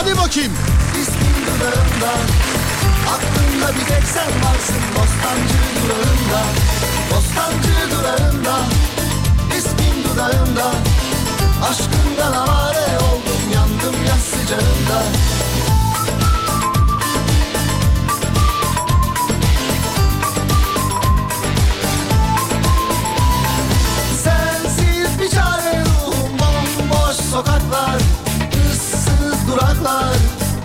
Hadi bakayım. İsmin dudağında Aklımda bir tek sen varsın Bostancı durağında Bostancı durağında İsmin dudağında Aşkından avare oldum Yandım yaz sıcağında duraklar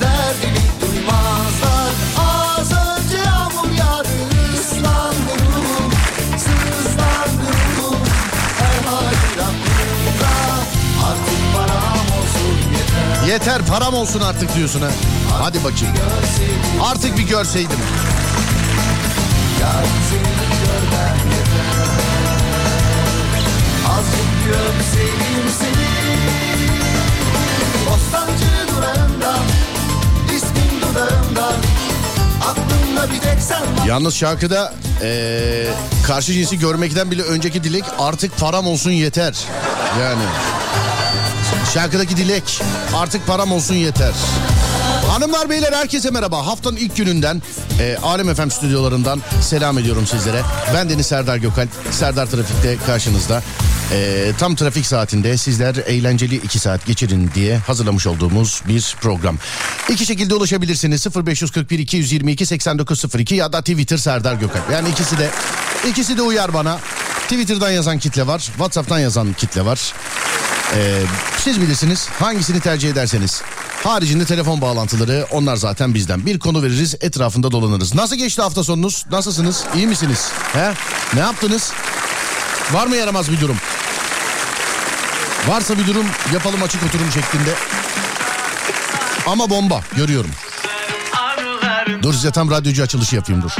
Derdini duymazlar Az önce yağmur yağdı ıslandı ruhum Sızlandı ruhum Her halin aklımda Artık param olsun yeter Yeter param olsun artık diyorsun ha. Hadi bakayım. Artık bir görseydim. yarın seni görmem yeter Azıcık bir öpseydim seni Yalnız şarkıda eee, karşı cinsi görmekten bile önceki dilek artık param olsun yeter. Yani şarkıdaki dilek artık param olsun yeter. Hanımlar beyler herkese merhaba. Haftanın ilk gününden e, Alem FM stüdyolarından selam ediyorum sizlere. Ben Deniz Serdar Gökalp. Serdar Trafik'te karşınızda. E, tam trafik saatinde sizler eğlenceli iki saat geçirin diye hazırlamış olduğumuz bir program. İki şekilde ulaşabilirsiniz. 0541 222 8902 ya da Twitter Serdar Gökalp. Yani ikisi de ikisi de uyar bana. Twitter'dan yazan kitle var. WhatsApp'tan yazan kitle var. Ee, siz bilirsiniz hangisini tercih ederseniz. Haricinde telefon bağlantıları onlar zaten bizden. Bir konu veririz etrafında dolanırız. Nasıl geçti hafta sonunuz? Nasılsınız? İyi misiniz? He? Ne yaptınız? Var mı yaramaz bir durum? Varsa bir durum yapalım açık oturum şeklinde. Ama bomba görüyorum. Dur size tam radyocu açılışı yapayım dur.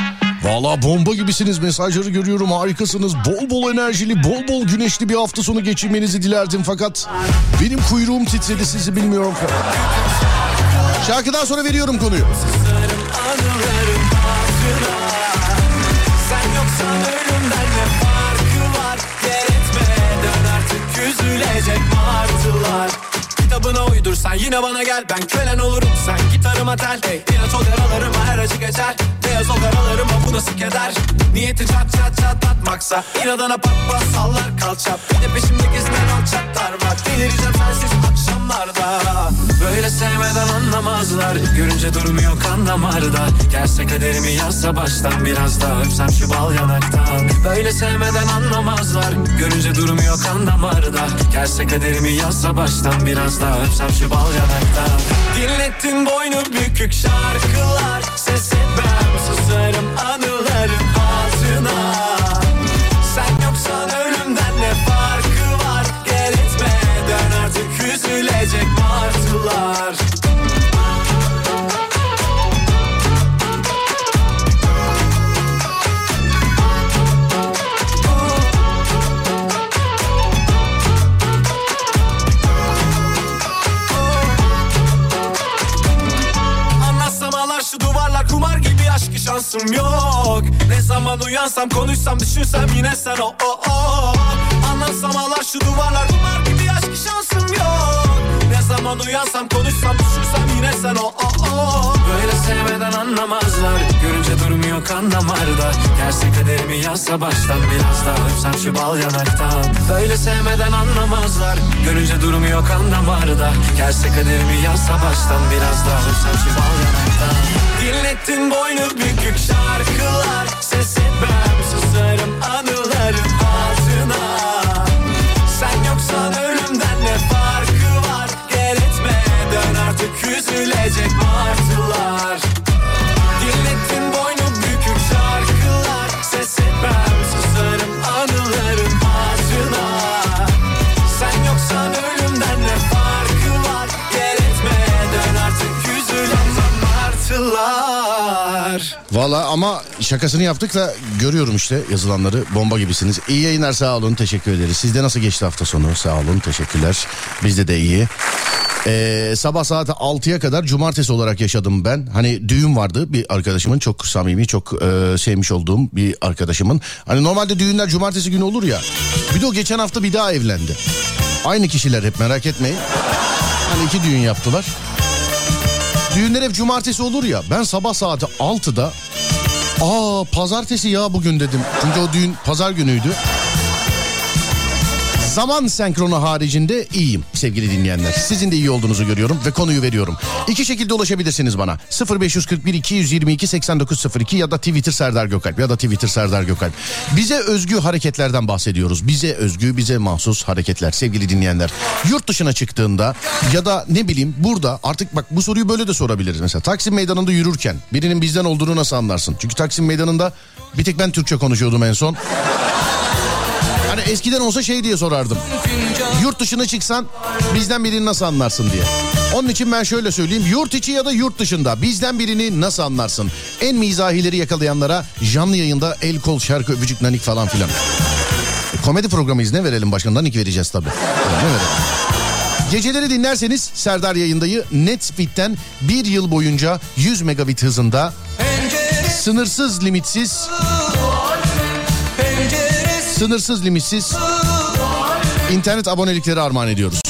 Valla bomba gibisiniz mesajları görüyorum harikasınız. Bol bol enerjili bol bol güneşli bir hafta sonu geçirmenizi dilerdim fakat benim kuyruğum titredi sizi bilmiyorum. Şarkıdan sonra veriyorum konuyu. Sen yoksan ölümden üzülecek martılar Kitabına uydursan yine bana gel. Ben kölen olurum sen gitarıma tel. Hey, İlaç ol yaralarıma her acı geçer. Beyaz ol yaralarıma bu nasıl keder? Niyeti çat çat çatlatmaksa İnadına pat pat sallar kalça Bir de peşimde gezinen alçaklar var. Delireceğim sensiz akşamlarda. Böyle sevmeden anlamazlar. Görünce durmuyor kan damarda. Gelse kaderimi yazsa baştan Biraz daha öpsem şu bal yanaktan. Böyle sevmeden anlamazlar. Görünce durmuyor kan damarda. Gelse kaderimi yazsa baştan Biraz daha öpsem şu bal yanaktan Dinlettin boynu bükük şarkılar Ses etmem. Susarım anıların altına Sen yoksan ölümden ne farkı var? Gel etme dön artık üzülecek martılar şansım yok. Ne zaman uyansam konuşsam düşünsem yine sen o o o. Anlatsam ağlar şu duvarlar. Kumar gibi aşkı şansım zaman uyansam konuşsam düşürsem yine sen o o o. Böyle sevmeden anlamazlar. Görünce durmuyor kan damarda Gelse kaderimi yazsa baştan. Biraz daha Öpsem şu bal yanaktan. Böyle sevmeden anlamazlar. Görünce durmuyor kan damarda Gelse kaderimi yazsa baştan. Biraz daha Öpsem şu bal yanaktan. Dinlettin boynu bükük şarkılar. Ses etmem susarım anıların ama şakasını yaptık da görüyorum işte yazılanları bomba gibisiniz. İyi yayınlar sağ olun teşekkür ederiz. Sizde nasıl geçti hafta sonu sağ olun teşekkürler. Bizde de iyi. Ee, sabah saat 6'ya kadar cumartesi olarak yaşadım ben. Hani düğün vardı bir arkadaşımın çok samimi çok e, sevmiş olduğum bir arkadaşımın. Hani normalde düğünler cumartesi günü olur ya. Bir de o geçen hafta bir daha evlendi. Aynı kişiler hep merak etmeyin. Hani iki düğün yaptılar. Düğünler hep cumartesi olur ya. Ben sabah saati 6'da aa pazartesi ya bugün dedim. Çünkü o düğün pazar günüydü. Zaman senkronu haricinde iyiyim sevgili dinleyenler. Sizin de iyi olduğunuzu görüyorum ve konuyu veriyorum. İki şekilde ulaşabilirsiniz bana. 0541 222 8902 ya da Twitter Serdar Gökalp ya da Twitter Serdar Gökalp. Bize özgü hareketlerden bahsediyoruz. Bize özgü, bize mahsus hareketler sevgili dinleyenler. Yurt dışına çıktığında ya da ne bileyim burada artık bak bu soruyu böyle de sorabiliriz. Mesela Taksim Meydanı'nda yürürken birinin bizden olduğunu nasıl anlarsın? Çünkü Taksim Meydanı'nda bir tek ben Türkçe konuşuyordum en son. Hani eskiden olsa şey diye sorardım. Yurt dışına çıksan bizden birini nasıl anlarsın diye. Onun için ben şöyle söyleyeyim. Yurt içi ya da yurt dışında bizden birini nasıl anlarsın? En mizahileri yakalayanlara canlı yayında el kol şarkı öpücük nanik falan filan. E, komedi programıyız ne verelim başkanından nanik vereceğiz tabii. Ne verelim? Geceleri dinlerseniz Serdar yayındayı Netspeed'den bir yıl boyunca 100 megabit hızında sınırsız limitsiz sınırsız limitsiz internet abonelikleri armağan ediyoruz.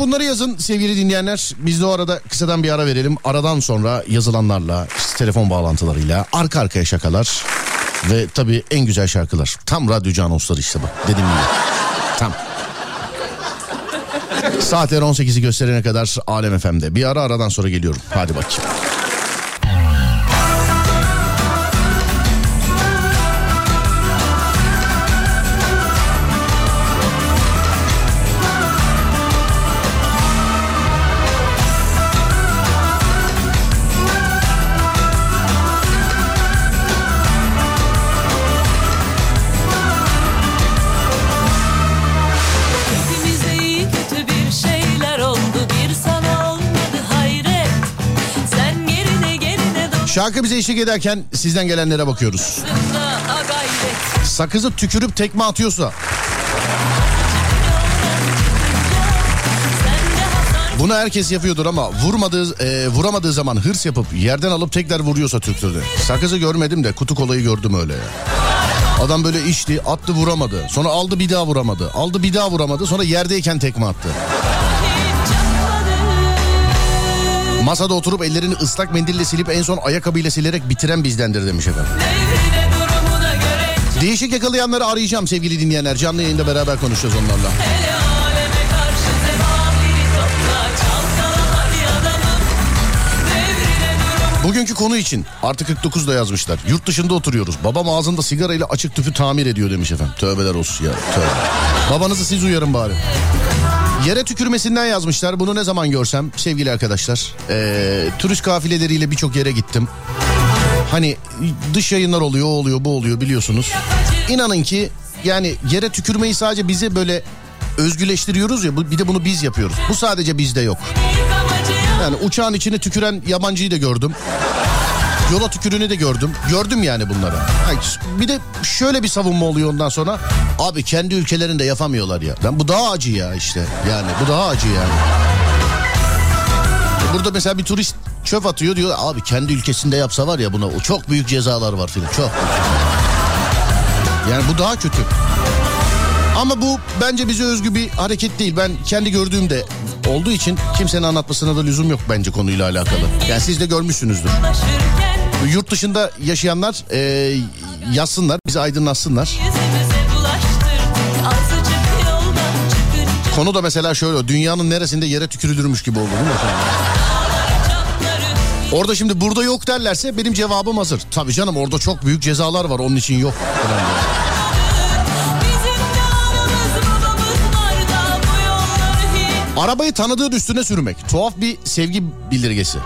Bunları yazın sevgili dinleyenler. Biz de o arada kısadan bir ara verelim. Aradan sonra yazılanlarla, telefon bağlantılarıyla arka arkaya şakalar ve tabii en güzel şarkılar. Tam radyocu anonsları işte bak dediğim gibi. Tam. Saatler 18'i gösterene kadar Alem FM'de. Bir ara aradan sonra geliyorum. Hadi bakayım. Şarkı bize eşlik ederken sizden gelenlere bakıyoruz. Sakızı tükürüp tekme atıyorsa Bunu herkes yapıyordur ama vurmadığı e, vuramadığı zaman hırs yapıp yerden alıp tekrar vuruyorsa Türktür Sakızı görmedim de kutu kolayı gördüm öyle ya. Adam böyle içti attı vuramadı. Sonra aldı bir daha vuramadı. Aldı bir daha vuramadı. Sonra yerdeyken tekme attı. Masada oturup ellerini ıslak mendille silip en son ayakkabıyla silerek bitiren bizdendir demiş efendim. Değişik yakalayanları arayacağım sevgili dinleyenler. Canlı yayında beraber konuşacağız onlarla. Bugünkü konu için artı 49 da yazmışlar. Yurt dışında oturuyoruz. Babam ağzında sigarayla açık tüpü tamir ediyor demiş efendim. Tövbeler olsun ya. Tövbe. Babanızı siz uyarın bari. Yere tükürmesinden yazmışlar. Bunu ne zaman görsem sevgili arkadaşlar. Ee, turist kafileleriyle birçok yere gittim. Hani dış yayınlar oluyor, o oluyor, bu oluyor biliyorsunuz. İnanın ki yani yere tükürmeyi sadece bize böyle özgüleştiriyoruz ya bir de bunu biz yapıyoruz. Bu sadece bizde yok. Yani uçağın içine tüküren yabancıyı da gördüm. Yola tükürüğünü de gördüm. Gördüm yani bunları. Bir de şöyle bir savunma oluyor ondan sonra. Abi kendi ülkelerinde yapamıyorlar ya. Ben bu daha acı ya işte. Yani bu daha acı yani. Burada mesela bir turist çöp atıyor diyor. Abi kendi ülkesinde yapsa var ya buna o çok büyük cezalar var filan. Çok. Yani bu daha kötü. Ama bu bence bize özgü bir hareket değil. Ben kendi gördüğümde olduğu için kimsenin anlatmasına da lüzum yok bence konuyla alakalı. Yani siz de görmüşsünüzdür. Yurt dışında yaşayanlar e, yazsınlar, bizi aydınlatsınlar. Konu da mesela şöyle dünyanın neresinde yere tükürülürmüş gibi oldu değil mi? Orada şimdi burada yok derlerse benim cevabım hazır. Tabii canım orada çok büyük cezalar var onun için yok. Arabayı tanıdığın üstüne sürmek. Tuhaf bir sevgi bildirgesi.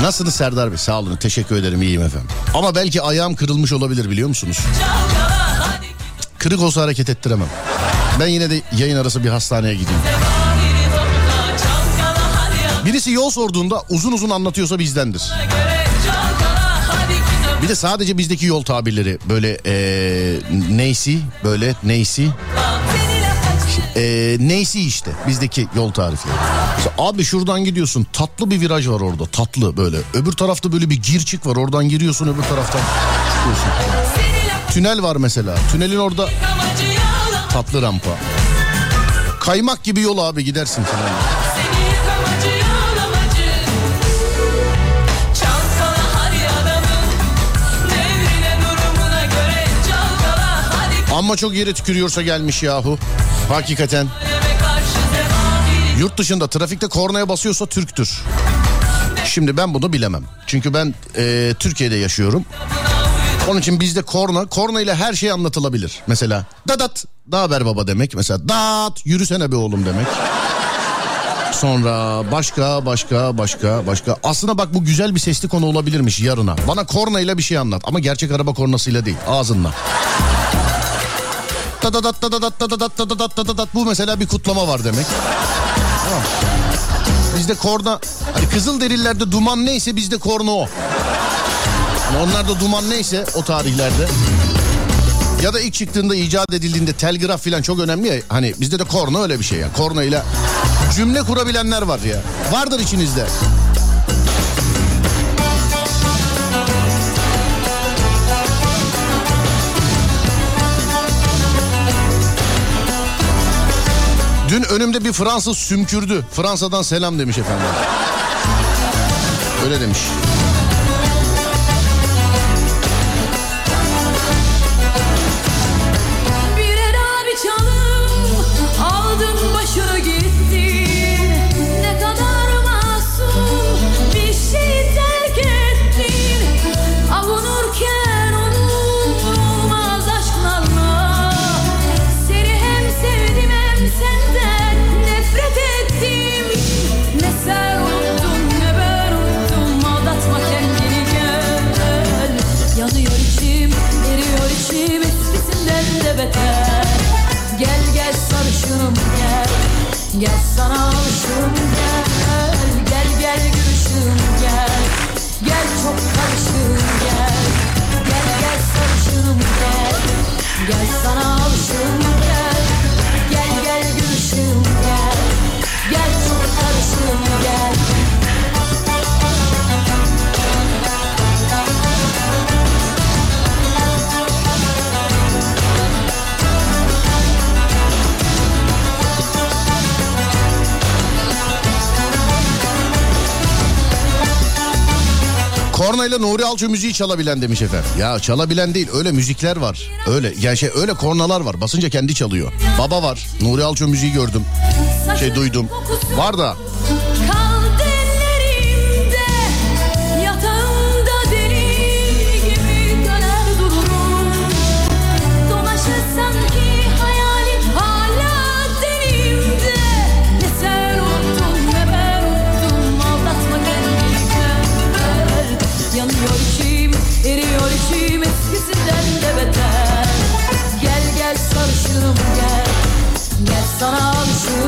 Nasılsınız Serdar Bey? Sağ olun. Teşekkür ederim. iyiyim efendim. Ama belki ayağım kırılmış olabilir biliyor musunuz? Kırık olsa hareket ettiremem. Ben yine de yayın arası bir hastaneye gideyim. Birisi yol sorduğunda uzun uzun anlatıyorsa bizdendir. Bir de sadece bizdeki yol tabirleri böyle ee, neysi böyle neysi e, neysi işte bizdeki yol tarifi. Mesela abi şuradan gidiyorsun tatlı bir viraj var orada tatlı böyle. Öbür tarafta böyle bir gir çık var oradan giriyorsun öbür taraftan çıkıyorsun. Tünel var mesela tünelin orada tatlı rampa. Kaymak gibi yol abi gidersin falan. Ama çok yere tükürüyorsa gelmiş yahu. Hakikaten. Yurt dışında trafikte kornaya basıyorsa Türktür. Şimdi ben bunu bilemem. Çünkü ben e, Türkiye'de yaşıyorum. Onun için bizde korna, korna ile her şey anlatılabilir. Mesela dadat, da haber baba demek. Mesela dat, yürüsene be oğlum demek. Sonra başka başka başka başka. Aslında bak bu güzel bir sesli konu olabilirmiş yarına. Bana korna ile bir şey anlat ama gerçek araba kornasıyla değil ağzınla. Bu mesela bir kutlama var demek. Tamam. Bizde korna hani kızıl derillerde duman neyse bizde korna o. Yani onlarda duman neyse o tarihlerde. Ya da ilk çıktığında icat edildiğinde telgraf falan çok önemli ya. Hani bizde de korna öyle bir şey ya. Korna ile cümle kurabilenler var ya. Vardır içinizde. Dün önümde bir Fransız sümkürdü. Fransa'dan selam demiş efendim. Öyle demiş. Gel Kornayla Nuri Alço müziği çalabilen demiş efendim. Ya çalabilen değil öyle müzikler var. Öyle yani şey öyle kornalar var. Basınca kendi çalıyor. Baba var. Nuri Alço müziği gördüm. Şey duydum. Var da içim eskisinden de beter. Gel gel sarışınım gel. Gel sana alışım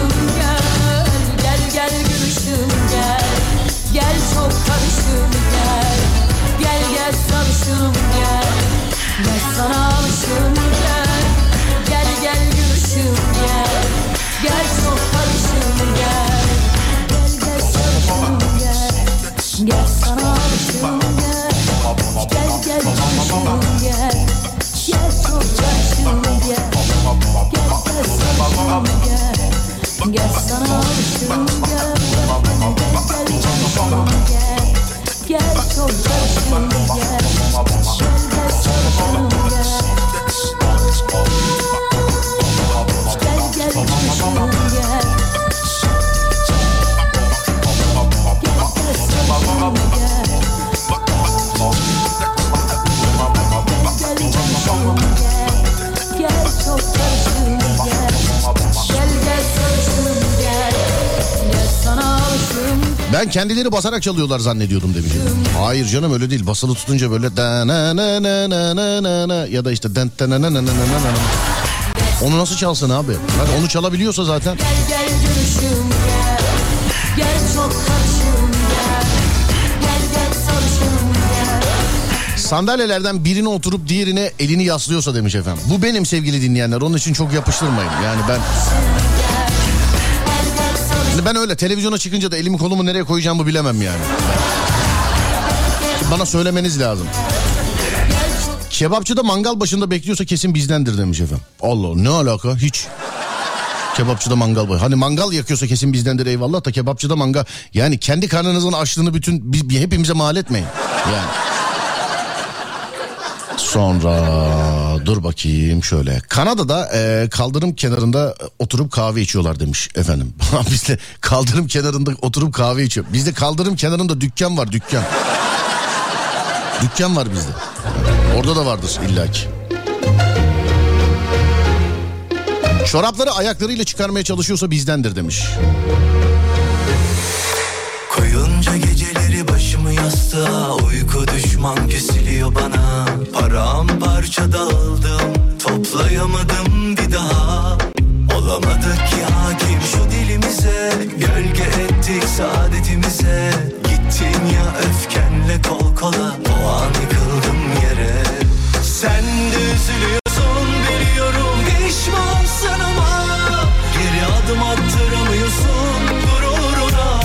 Gel sana alışım gel Gel gel gülüşüm gel Gel çok karışım gel Gel ben kendileri basarak çalıyorlar zannediyordum demiş. Hayır canım öyle değil. Basılı tutunca böyle da na na na na na na na ya da işte den na na na na na na. Onu nasıl çalsın abi? Bak onu çalabiliyorsa zaten. Gel gel gülüşüm gel Gel çok karışım gel Gel gel sarışım gel Sandalyelerden birine oturup diğerine elini yaslıyorsa demiş efendim. Bu benim sevgili dinleyenler. Onun için çok yapıştırmayın. Yani ben Şimdi ben öyle televizyona çıkınca da elimi kolumu nereye koyacağımı bilemem yani. Bana söylemeniz lazım. Kebapçıda mangal başında bekliyorsa kesin bizdendir demiş efendim. Allah ne alaka hiç. Kebapçıda mangal başı. Hani mangal yakıyorsa kesin bizdendir eyvallah da kebapçıda mangal. Yani kendi karnınızın açlığını bütün biz, hepimize mal etmeyin. Yani. Sonra dur bakayım şöyle. Kanada'da e, kaldırım kenarında oturup kahve içiyorlar demiş efendim. Bizde kaldırım kenarında oturup kahve içiyor. Bizde kaldırım kenarında dükkan var dükkan. dükkan var bizde. Orada da vardır illaki. Çorapları ayaklarıyla çıkarmaya çalışıyorsa bizdendir demiş. Koyunca geceleri başımı yastığa Uyku düşman kesiliyor bana Paramparça dağıldım Toplayamadım bir daha. Olamadık ki hakim şu dilimize. Gölge ettik saadetimize. Gittin ya öfkenle kol kola O an yıkıldım yere. Sen de üzülüyorsun biliyorum Pişmansın ama. Geri adım attıramıyorsun gururuna.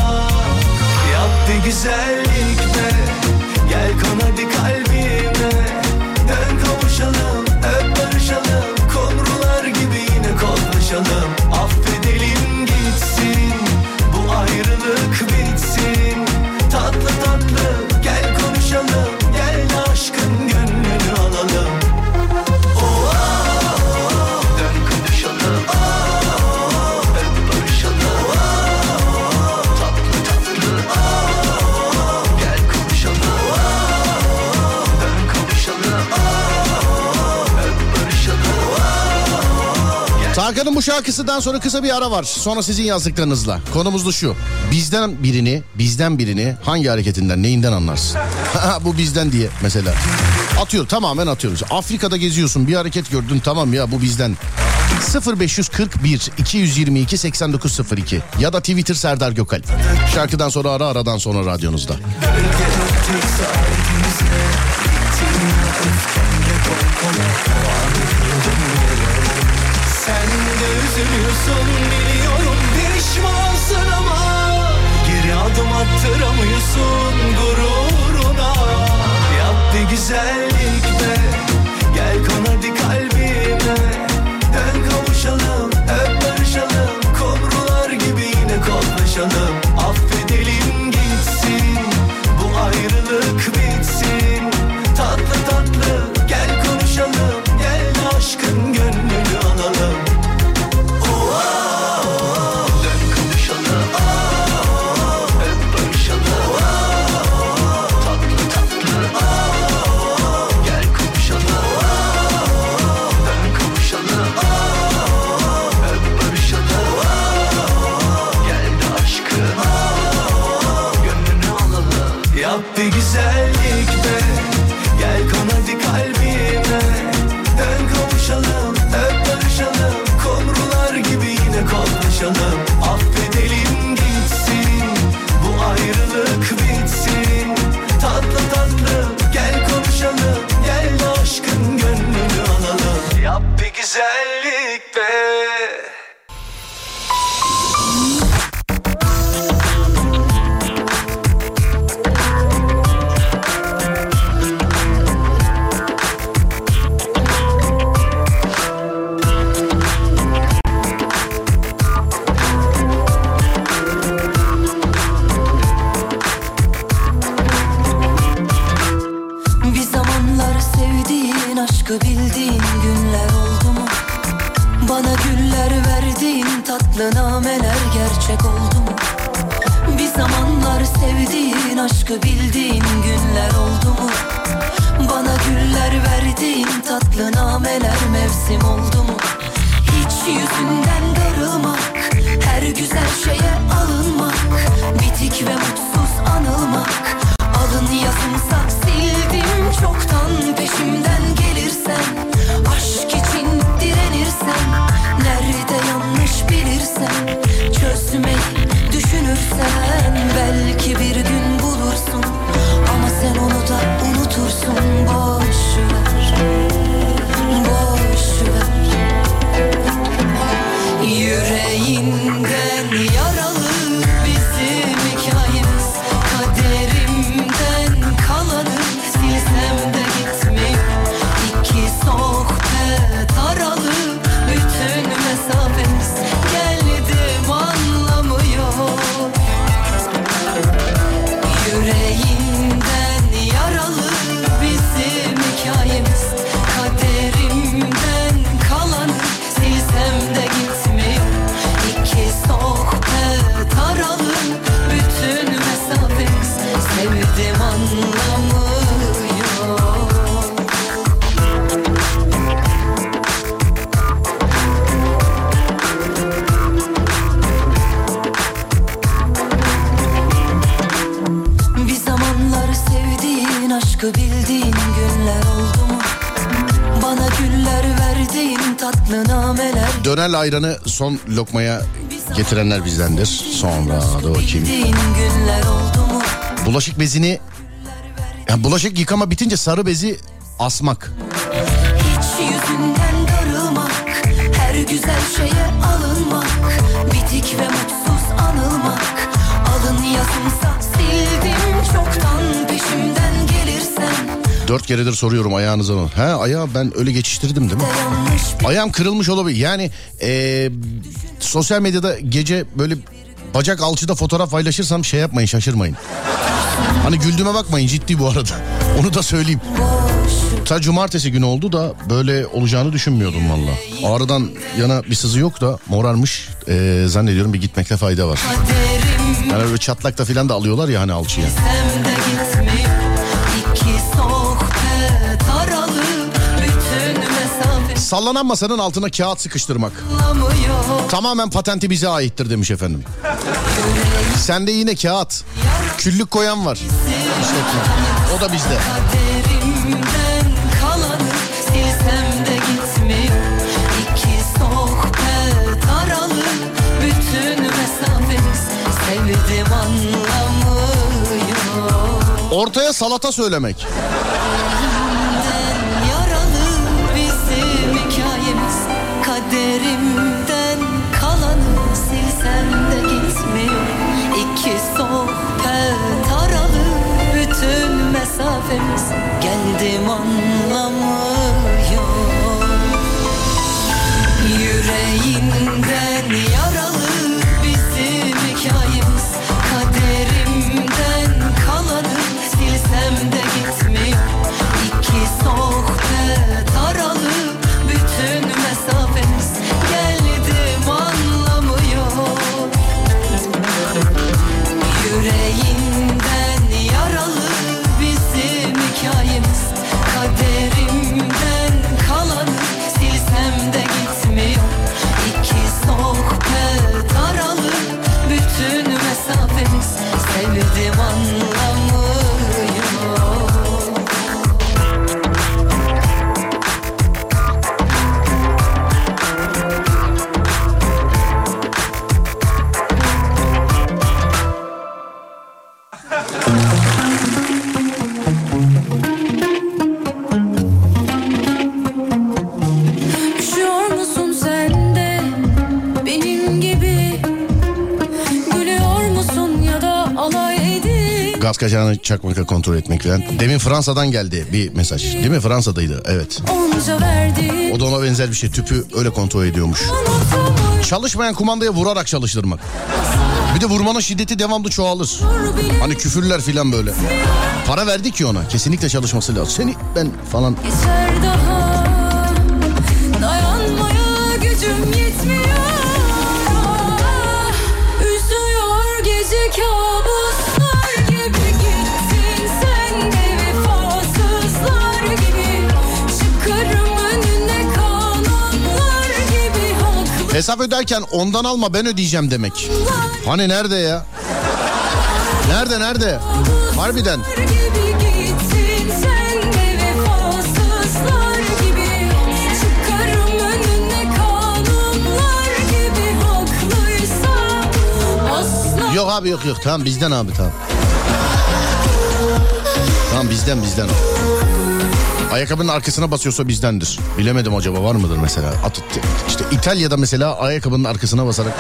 Yap bir güzellik Tarkan'ın bu şarkısından sonra kısa bir ara var. Sonra sizin yazdıklarınızla. Konumuz da şu. Bizden birini, bizden birini hangi hareketinden, neyinden anlarsın? bu bizden diye mesela. Atıyor, tamamen atıyoruz. Afrika'da geziyorsun, bir hareket gördün, tamam ya bu bizden. 0541 222 8902 ya da Twitter Serdar Gökalp. Şarkıdan sonra ara aradan sonra radyonuzda. Üzülüyorsun biliyorum pişmansın ama Geri adım attıramıyorsun gururuna. Yap bir güzellik be Gel kon ayranı son lokmaya getirenler bizdendir. Sonra da bakayım. Bulaşık bezini yani bulaşık yıkama bitince sarı bezi asmak. Hiç yüzünden darılmak, her güzel şeye alınmak, bitik ve mutsuz anılmak. Alın yazımsa sildim çoktan peşimden gelirsen Dört keredir soruyorum ayağınıza? He ayağı ben öyle geçiştirdim değil mi? Ayağım kırılmış olabilir. Yani eee, sosyal medyada gece böyle bacak alçıda fotoğraf paylaşırsam şey yapmayın şaşırmayın. Hani güldüğüme bakmayın ciddi bu arada. Onu da söyleyeyim. Ta cumartesi günü oldu da böyle olacağını düşünmüyordum valla. Ağrıdan yana bir sızı yok da morarmış. Eee, zannediyorum bir gitmekte fayda var. Yani böyle çatlakta falan da alıyorlar ya hani alçıya. Sallanan masanın altına kağıt sıkıştırmak. Tamamen patenti bize aittir demiş efendim. Sende yine kağıt. Küllük koyan var. O da bizde. Ortaya salata söylemek. Kaçağını çakmakla kontrol etmek falan. Demin Fransa'dan geldi bir mesaj. Değil mi? Fransa'daydı. Evet. O da ona benzer bir şey. Tüpü öyle kontrol ediyormuş. Çalışmayan kumandaya vurarak çalıştırmak. Bir de vurmanın şiddeti devamlı çoğalır. Hani küfürler filan böyle. Para verdik ki ona. Kesinlikle çalışması lazım. Seni ben falan. geçer Hesap öderken ondan alma ben ödeyeceğim demek. Hani nerede ya? Nerede nerede? Harbiden. Yok abi yok yok. Tamam bizden abi tamam. Tamam bizden bizden. Ayakkabının arkasına basıyorsa bizdendir. Bilemedim acaba var mıdır mesela? At, işte İtalya'da mesela ayakkabının arkasına basarak.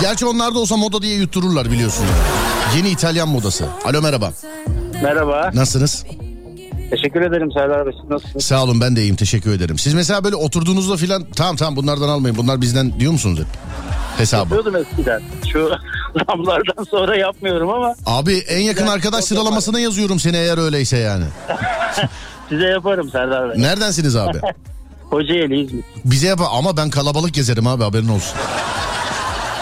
Gerçi onlar da olsa moda diye yuttururlar biliyorsun. Yeni İtalyan modası. Alo merhaba. Merhaba. Nasılsınız? Teşekkür ederim Serdar Bey. Siz nasılsınız? Sağ olun ben de iyiyim teşekkür ederim. Siz mesela böyle oturduğunuzda filan tamam tamam bunlardan almayın bunlar bizden diyor musunuz hep? Hesabı. Yapıyordum eskiden. Şu zamlardan sonra yapmıyorum ama Abi en yakın arkadaş sıralamasına yazıyorum seni eğer öyleyse yani. size yaparım Serdar Bey. Neredensiniz abi? Kocaeli İzmir. Bize yap ama ben kalabalık gezerim abi haberin olsun.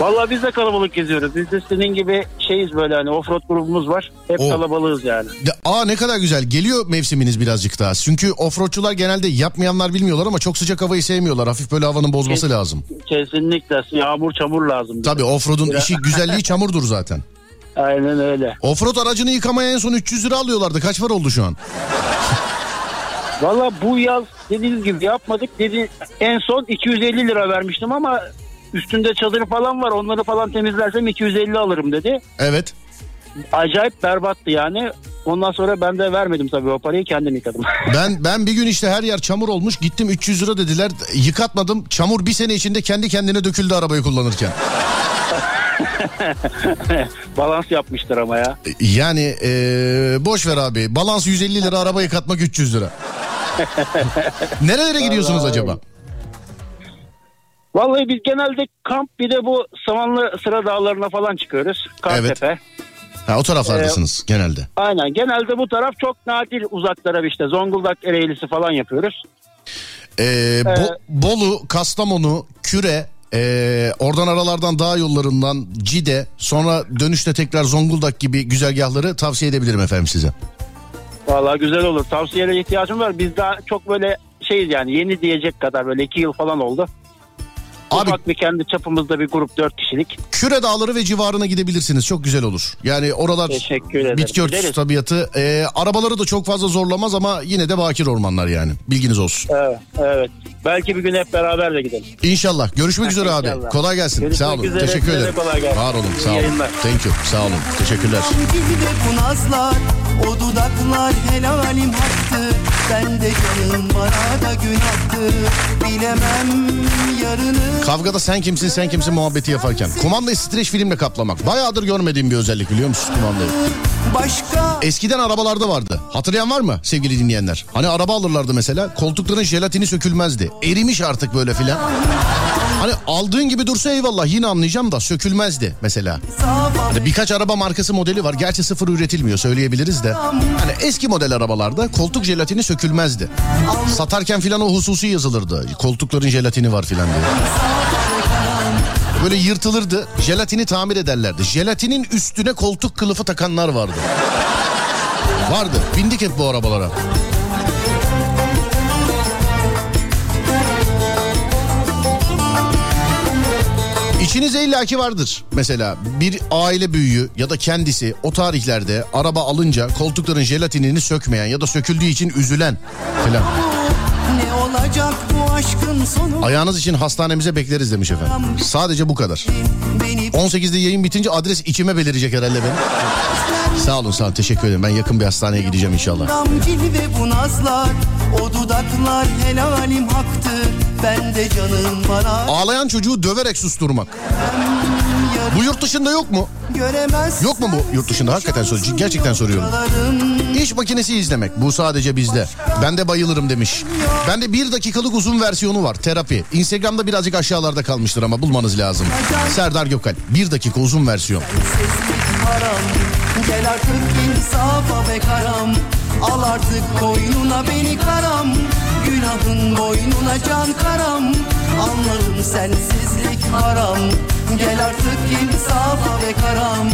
Vallahi biz de kalabalık geziyoruz. Biz de senin gibi şeyiz böyle hani offroad grubumuz var. Hep O. kalabalığız yani. De, aa ne kadar güzel geliyor mevsiminiz birazcık daha. Çünkü offroadçular genelde yapmayanlar bilmiyorlar ama çok sıcak havayı sevmiyorlar. Hafif böyle havanın bozması lazım. Kesinlikle yağmur çamur lazım. bize. Tabii offroad'un işi güzelliği çamurdur zaten. Aynen öyle. Offroad aracını yıkamaya en son 300 lira alıyorlardı. Kaç var oldu şu an? Valla bu yaz dediğiniz gibi yapmadık. Dedi, en son 250 lira vermiştim ama üstünde çadır falan var. Onları falan temizlersem 250 alırım dedi. Evet. Acayip berbattı yani. Ondan sonra ben de vermedim tabii o parayı kendim yıkadım. Ben ben bir gün işte her yer çamur olmuş. Gittim 300 lira dediler. Yıkatmadım. Çamur bir sene içinde kendi kendine döküldü arabayı kullanırken. Balans yapmıştır ama ya. Yani eee boş ver abi. Balans 150 lira araba yıkatmak 300 lira. Nerelere gidiyorsunuz Vallahi. acaba? Vallahi biz genelde kamp bir de bu Samanlı Sıra Dağları'na falan çıkıyoruz. Kartepe. Ha, o taraflardasınız genelde. Aynen genelde bu taraf çok nadir uzaklara işte Zonguldak Ereğlisi falan yapıyoruz. Ee, Bo- Bolu, Kastamonu, Küre, ee, oradan aralardan dağ yollarından Cide, sonra dönüşte tekrar Zonguldak gibi güzergahları tavsiye edebilirim efendim size. Vallahi güzel olur. Tavsiyelere ihtiyacım var. Biz daha çok böyle şeyiz yani yeni diyecek kadar böyle iki yıl falan oldu. Abi- Ufak bir kendi çapımızda bir grup dört kişilik. Küre Dağları ve civarına gidebilirsiniz. Çok güzel olur. Yani oralar Teşekkür ederim. bitki örtüsü Gideriz. tabiatı. Ee, arabaları da çok fazla zorlamaz ama yine de bakir ormanlar yani. Bilginiz olsun. Evet, evet. Belki bir gün hep beraber de gidelim. İnşallah. Görüşmek üzere abi. İnşallah. Kolay gelsin. Görüşmek sağ olun. üzere. Teşekkür ederim. kolay gelsin. Var olun. İyi Sağ olun. yayınlar. Thank you. Sağ olun. Teşekkürler. O dudaklar helalim haktı Ben de canım bana da günahtı Bilemem yarını Kavgada sen kimsin sen kimsin muhabbeti yaparken. Kumandayı streç filmle kaplamak. Bayağıdır görmediğim bir özellik biliyor musun kumandayı? Başka Eskiden arabalarda vardı. Hatırlayan var mı sevgili dinleyenler? Hani araba alırlardı mesela. Koltukların jelatini sökülmezdi. Erimiş artık böyle filan. Hani aldığın gibi dursa eyvallah yine anlayacağım da sökülmezdi mesela. Hani birkaç araba markası modeli var. Gerçi sıfır üretilmiyor söyleyebiliriz de. Hani eski model arabalarda koltuk jelatini sökülmezdi. Satarken filan o hususi yazılırdı. Koltukların jelatini var filan diye. Böyle yırtılırdı. Jelatini tamir ederlerdi. Jelatinin üstüne koltuk kılıfı takanlar vardı. Vardı. Bindik hep bu arabalara. İçinizde illaki vardır. Mesela bir aile büyüğü ya da kendisi o tarihlerde araba alınca koltukların jelatinini sökmeyen ya da söküldüğü için üzülen falan. ne olacak bu aşkın sonu Ayağınız için hastanemize bekleriz demiş efendim. Sadece bu kadar. Beni 18'de yayın bitince adres içime belirecek herhalde benim. Sağ olun sağ olun teşekkür ederim. Ben yakın bir hastaneye gideceğim inşallah. Cilve bu nazlar O dudaklar helalim haktı Ben de canım bana Ağlayan çocuğu döverek susturmak. Bu yurt dışında yok mu? göremez Yok mu bu yurt dışında? Hakikaten soruyorum. Gerçekten soruyorum. İş makinesi izlemek. Bu sadece bizde. Ben de bayılırım demiş. Ben de bir dakikalık uzun versiyonu var. Terapi. Instagram'da birazcık aşağılarda kalmıştır ama bulmanız lazım. Serdar Gökalp. Bir dakika uzun versiyon. Gel artık insafa be karam. Al artık koynuna beni karam. Günahın boynuna can karam. Anlarım sensizlik haram. Gel artık insafa be karam.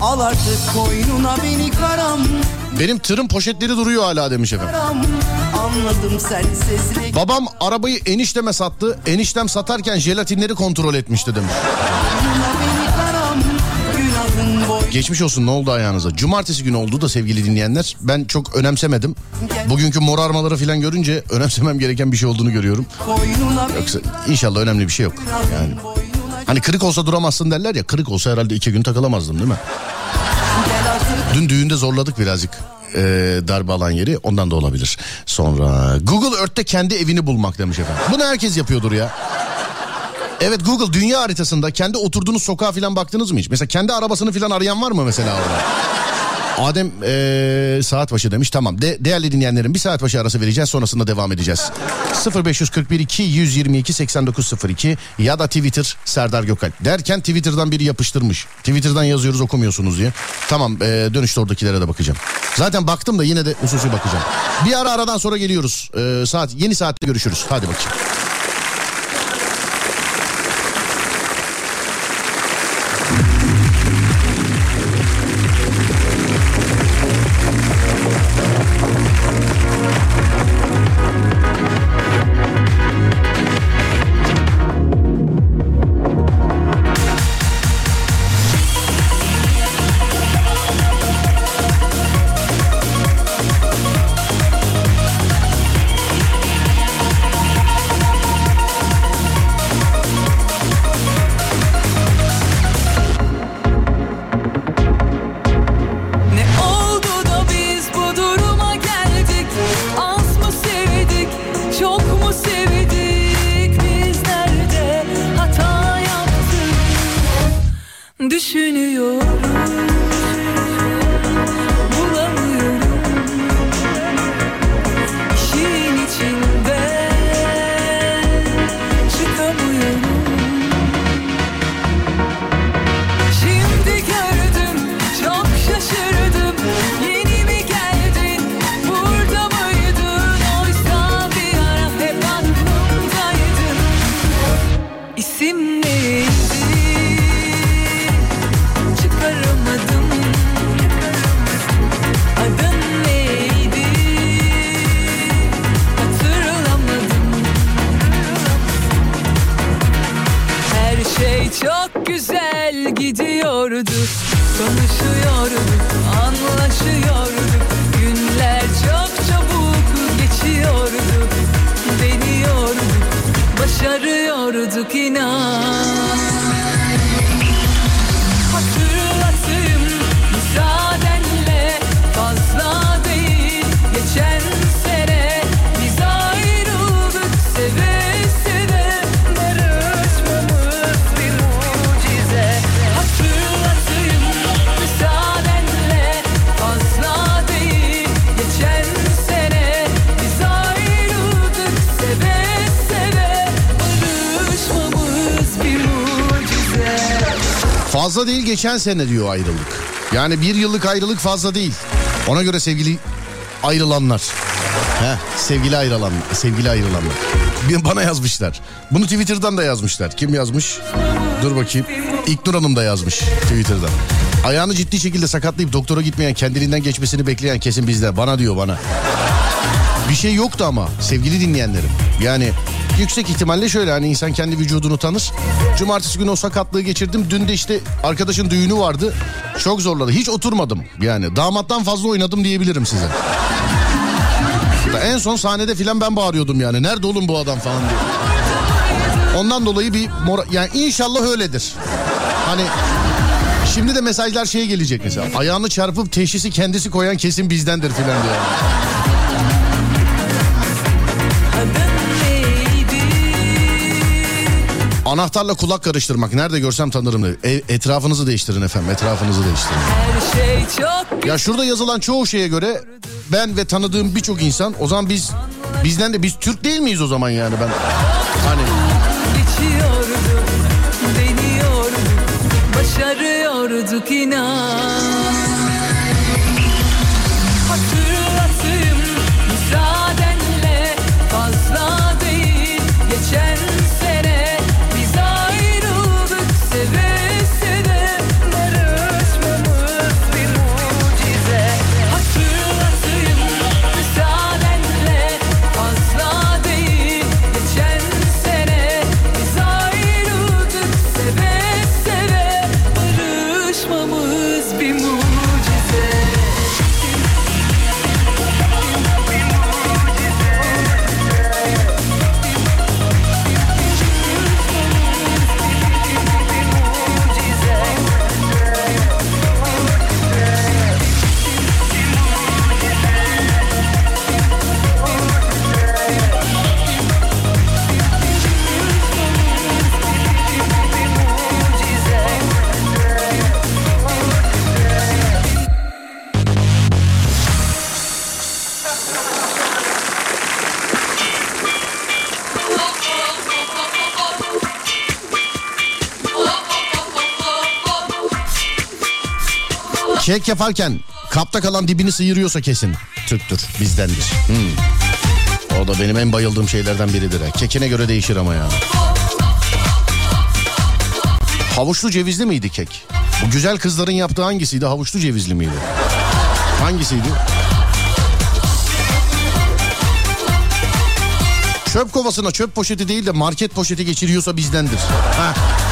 Al artık koynuna beni karam Benim tırın poşetleri duruyor hala demiş efendim. Babam arabayı enişteme sattı. Eniştem satarken jelatinleri kontrol etmişti demiş. Geçmiş olsun ne oldu ayağınıza? Cumartesi günü oldu da sevgili dinleyenler. Ben çok önemsemedim. Bugünkü morarmaları falan görünce önemsemem gereken bir şey olduğunu görüyorum. Yoksa inşallah önemli bir şey yok. Yani hani kırık olsa duramazsın derler ya. Kırık olsa herhalde iki gün takılamazdım değil mi? Dün düğünde zorladık birazcık e, darbe alan yeri ondan da olabilir. Sonra Google Earth'te kendi evini bulmak demiş efendim. Bunu herkes yapıyordur ya. Evet Google dünya haritasında kendi oturduğunuz sokağa falan baktınız mı hiç? Mesela kendi arabasını falan arayan var mı mesela orada? Adem eee, saat başı demiş tamam. De, değerli dinleyenlerim bir saat başı arası vereceğiz sonrasında devam edeceğiz. 0541 2 122 8902 ya da Twitter Serdar Gökalp. Derken Twitter'dan biri yapıştırmış. Twitter'dan yazıyoruz okumuyorsunuz diye. Tamam eee, dönüşte oradakilere de bakacağım. Zaten baktım da yine de hususi bakacağım. Bir ara aradan sonra geliyoruz. Eee, saat yeni saatte görüşürüz. Hadi bakayım. Fazla değil geçen sene diyor ayrılık. Yani bir yıllık ayrılık fazla değil. Ona göre sevgili ayrılanlar. Heh, sevgili ayrılan, sevgili ayrılanlar. Bir bana yazmışlar. Bunu Twitter'dan da yazmışlar. Kim yazmış? Dur bakayım. İknur Hanım da yazmış Twitter'dan. Ayağını ciddi şekilde sakatlayıp doktora gitmeyen, kendiliğinden geçmesini bekleyen kesin bizde. Bana diyor bana. Bir şey yoktu ama sevgili dinleyenlerim. Yani yüksek ihtimalle şöyle hani insan kendi vücudunu tanır. Cumartesi günü o sakatlığı geçirdim. Dün de işte arkadaşın düğünü vardı. Çok zorladı. Hiç oturmadım yani. Damattan fazla oynadım diyebilirim size. En son sahnede filan ben bağırıyordum yani. Nerede oğlum bu adam falan diye. Ondan dolayı bir mora... yani inşallah öyledir. Hani şimdi de mesajlar şeye gelecek mesela. Ayağını çarpıp teşhisi kendisi koyan kesin bizdendir filan diyor. Anahtarla kulak karıştırmak. Nerede görsem tanırım diyor. E, etrafınızı değiştirin efendim. Etrafınızı değiştirin. Her şey çok Ya şurada yazılan çoğu şeye göre ben ve tanıdığım birçok insan o zaman biz bizden de biz Türk değil miyiz o zaman yani ben hani Başarıyorduk inan kek yaparken kapta kalan dibini sıyırıyorsa kesin Türktür bizdendir. Hmm. O da benim en bayıldığım şeylerden biridir. Kekine göre değişir ama ya. Havuçlu cevizli miydi kek? Bu güzel kızların yaptığı hangisiydi? Havuçlu cevizli miydi? Hangisiydi? Çöp kovasına çöp poşeti değil de market poşeti geçiriyorsa bizdendir. Heh.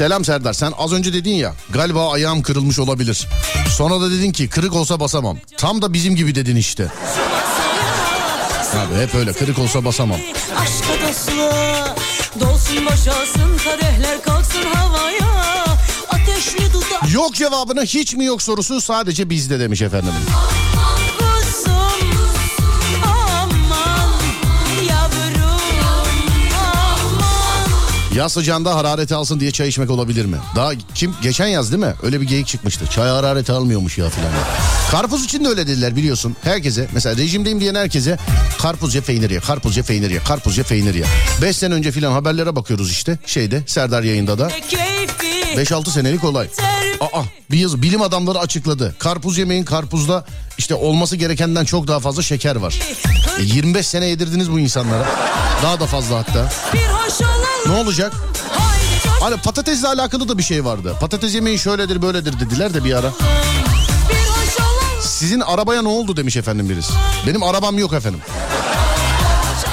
Selam Serdar sen az önce dedin ya galiba ayağım kırılmış olabilir. Sonra da dedin ki kırık olsa basamam. Tam da bizim gibi dedin işte. Abi hep öyle kırık olsa basamam. Aşka dostluğa Dolsun boşalsın kadehler kalksın havaya Yok cevabına hiç mi yok sorusu sadece bizde demiş efendim. Yaz sıcağında harareti alsın diye çay içmek olabilir mi? Daha kim geçen yaz değil mi? Öyle bir geyik çıkmıştı. Çay harareti almıyormuş ya filan. Karpuz için de öyle dediler biliyorsun. Herkese mesela rejimdeyim diyen herkese karpuz ye peynir ye, karpuz ye peynir ye, karpuz ye peynir ye. 5 sene önce filan haberlere bakıyoruz işte şeyde Serdar yayında da. keyfi 5-6 senelik olay. Aa bir yazı bilim adamları açıkladı. Karpuz yemeyin karpuzda işte olması gerekenden çok daha fazla şeker var. E, 25 sene yedirdiniz bu insanlara. Daha da fazla hatta. Ne olacak? Hani patatesle alakalı da bir şey vardı. Patates yemeği şöyledir böyledir dediler de bir ara. Sizin arabaya ne oldu demiş efendim birisi. Benim arabam yok efendim.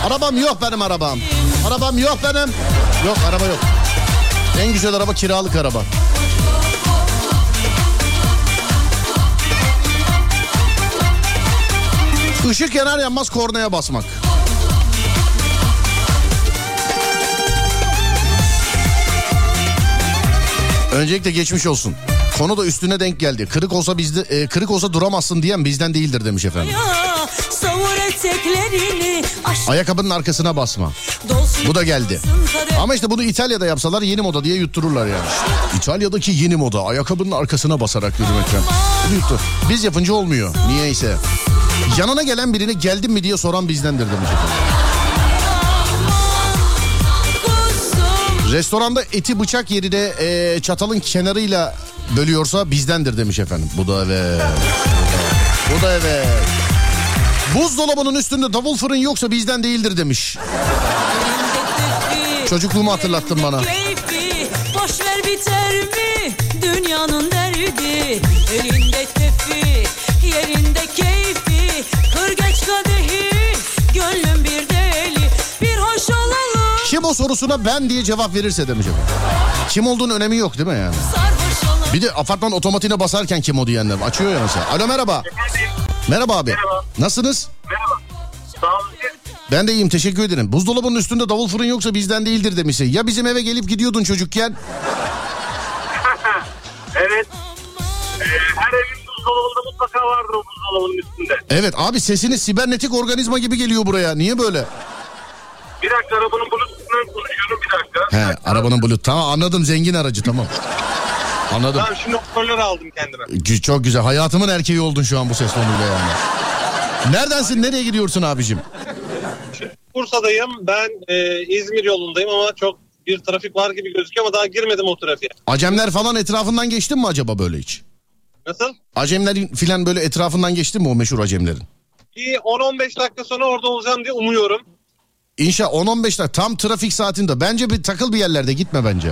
Arabam yok benim arabam. Arabam yok benim. Yok araba yok. En güzel araba kiralık araba. Işık yanar yanmaz kornaya basmak. Öncelikle geçmiş olsun. Konu da üstüne denk geldi. Kırık olsa bizde e, kırık olsa duramazsın diyen bizden değildir demiş efendim. Eteklerini Ayakkabının arkasına basma. Bu da geldi. Ama işte bunu İtalya'da yapsalar yeni moda diye yuttururlar yani. İtalya'daki yeni moda ayakkabının arkasına basarak yürümekten. Bunu yuttur. Biz yapınca olmuyor. Niyeyse. Yanına gelen birini geldim mi diye soran bizdendir demiş Restoranda eti bıçak yerine e, çatalın kenarıyla bölüyorsa bizdendir demiş efendim. Bu da evet. Bu da evet. Buzdolabının üstünde davul fırın yoksa bizden değildir demiş. Çocukluğumu hatırlattın bana. Keyfi boş ver biter mi dünyanın derdi elinde tefi yerinde keyfi kır geç kadehi gönlüm bir deli bir hoş olalım Kim o sorusuna ben diye cevap verirse demiş. Kim olduğunun önemi yok değil mi yani? Bir de apartman otomatiğine basarken kim o diyenler açıyor ya mesela. Alo merhaba. Merhaba abi. Nasılsınız? Sağ olun. Ben de iyiyim teşekkür ederim. Buzdolabının üstünde davul fırın yoksa bizden değildir demişsin. Ya bizim eve gelip gidiyordun çocukken? Evet. Ee, her evin buzdolabında mutlaka vardır o buzdolabının üstünde. Evet abi sesiniz sibernetik organizma gibi geliyor buraya. Niye böyle? Bir dakika arabanın bluetooth'undan konuşuyorum bir dakika. He arabanın bluetooth. Tamam anladım zengin aracı tamam. Anladım. Tamam şimdi hoparlör aldım kendime. Çok güzel. Hayatımın erkeği oldun şu an bu ses tonuyla yani. Neredensin? Nereye gidiyorsun abicim? Bursa'dayım. Ben e, İzmir yolundayım ama çok bir trafik var gibi gözüküyor ama daha girmedim o trafiğe. Acemler falan etrafından geçtin mi acaba böyle hiç? Nasıl? Acemlerin filan böyle etrafından geçtin mi o meşhur acemlerin? Bir 10-15 dakika sonra orada olacağım diye umuyorum. İnşa 10-15 dakika tam trafik saatinde. Bence bir takıl bir yerlerde gitme bence.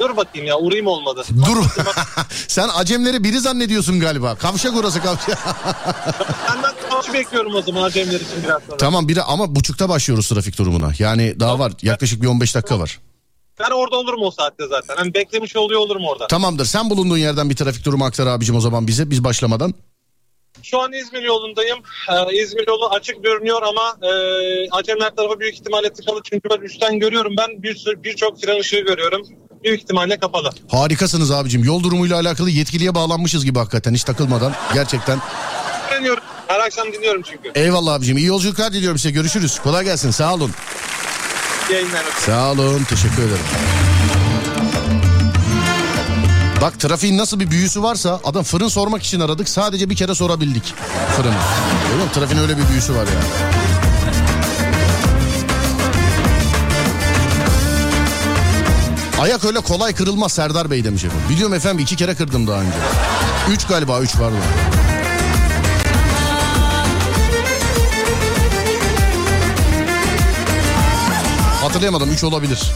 Dur bakayım ya uğrayayım olmadı. Dur. Sen acemleri biri zannediyorsun galiba. Kavşak orası kavşak. Senden tavsiye bekliyorum o zaman Acemler için biraz sonra. tamam biri ama buçukta başlıyoruz trafik durumuna. Yani daha var. Yaklaşık bir 15 dakika var. Ben orada olurum o saatte zaten. Hani beklemiş oluyor olurum orada. Tamamdır. Sen bulunduğun yerden bir trafik durumu aktar abicim o zaman bize. Biz başlamadan. Şu an İzmir yolundayım. Ee, İzmir yolu açık görünüyor ama e, Acemler tarafı büyük ihtimalle tıkalı. Çünkü ben üstten görüyorum. Ben bir birçok fren ışığı görüyorum. Büyük ihtimalle kapalı. Harikasınız abicim. Yol durumuyla alakalı yetkiliye bağlanmışız gibi hakikaten hiç takılmadan. Gerçekten. Dinliyorum. Her akşam dinliyorum çünkü. Eyvallah abicim. İyi yolculuklar diliyorum size. Görüşürüz. Kolay gelsin. Sağ olun. İyi yayınlar. Sağ olun. Teşekkür ederim. Bak trafiğin nasıl bir büyüsü varsa adam fırın sormak için aradık. Sadece bir kere sorabildik fırını. Görüyor musun? Trafiğin öyle bir büyüsü var yani. Ayak öyle kolay kırılmaz Serdar Bey demiş efendim. Biliyorum efendim iki kere kırdım daha önce. Üç galiba üç vardı. Hatırlayamadım üç olabilir.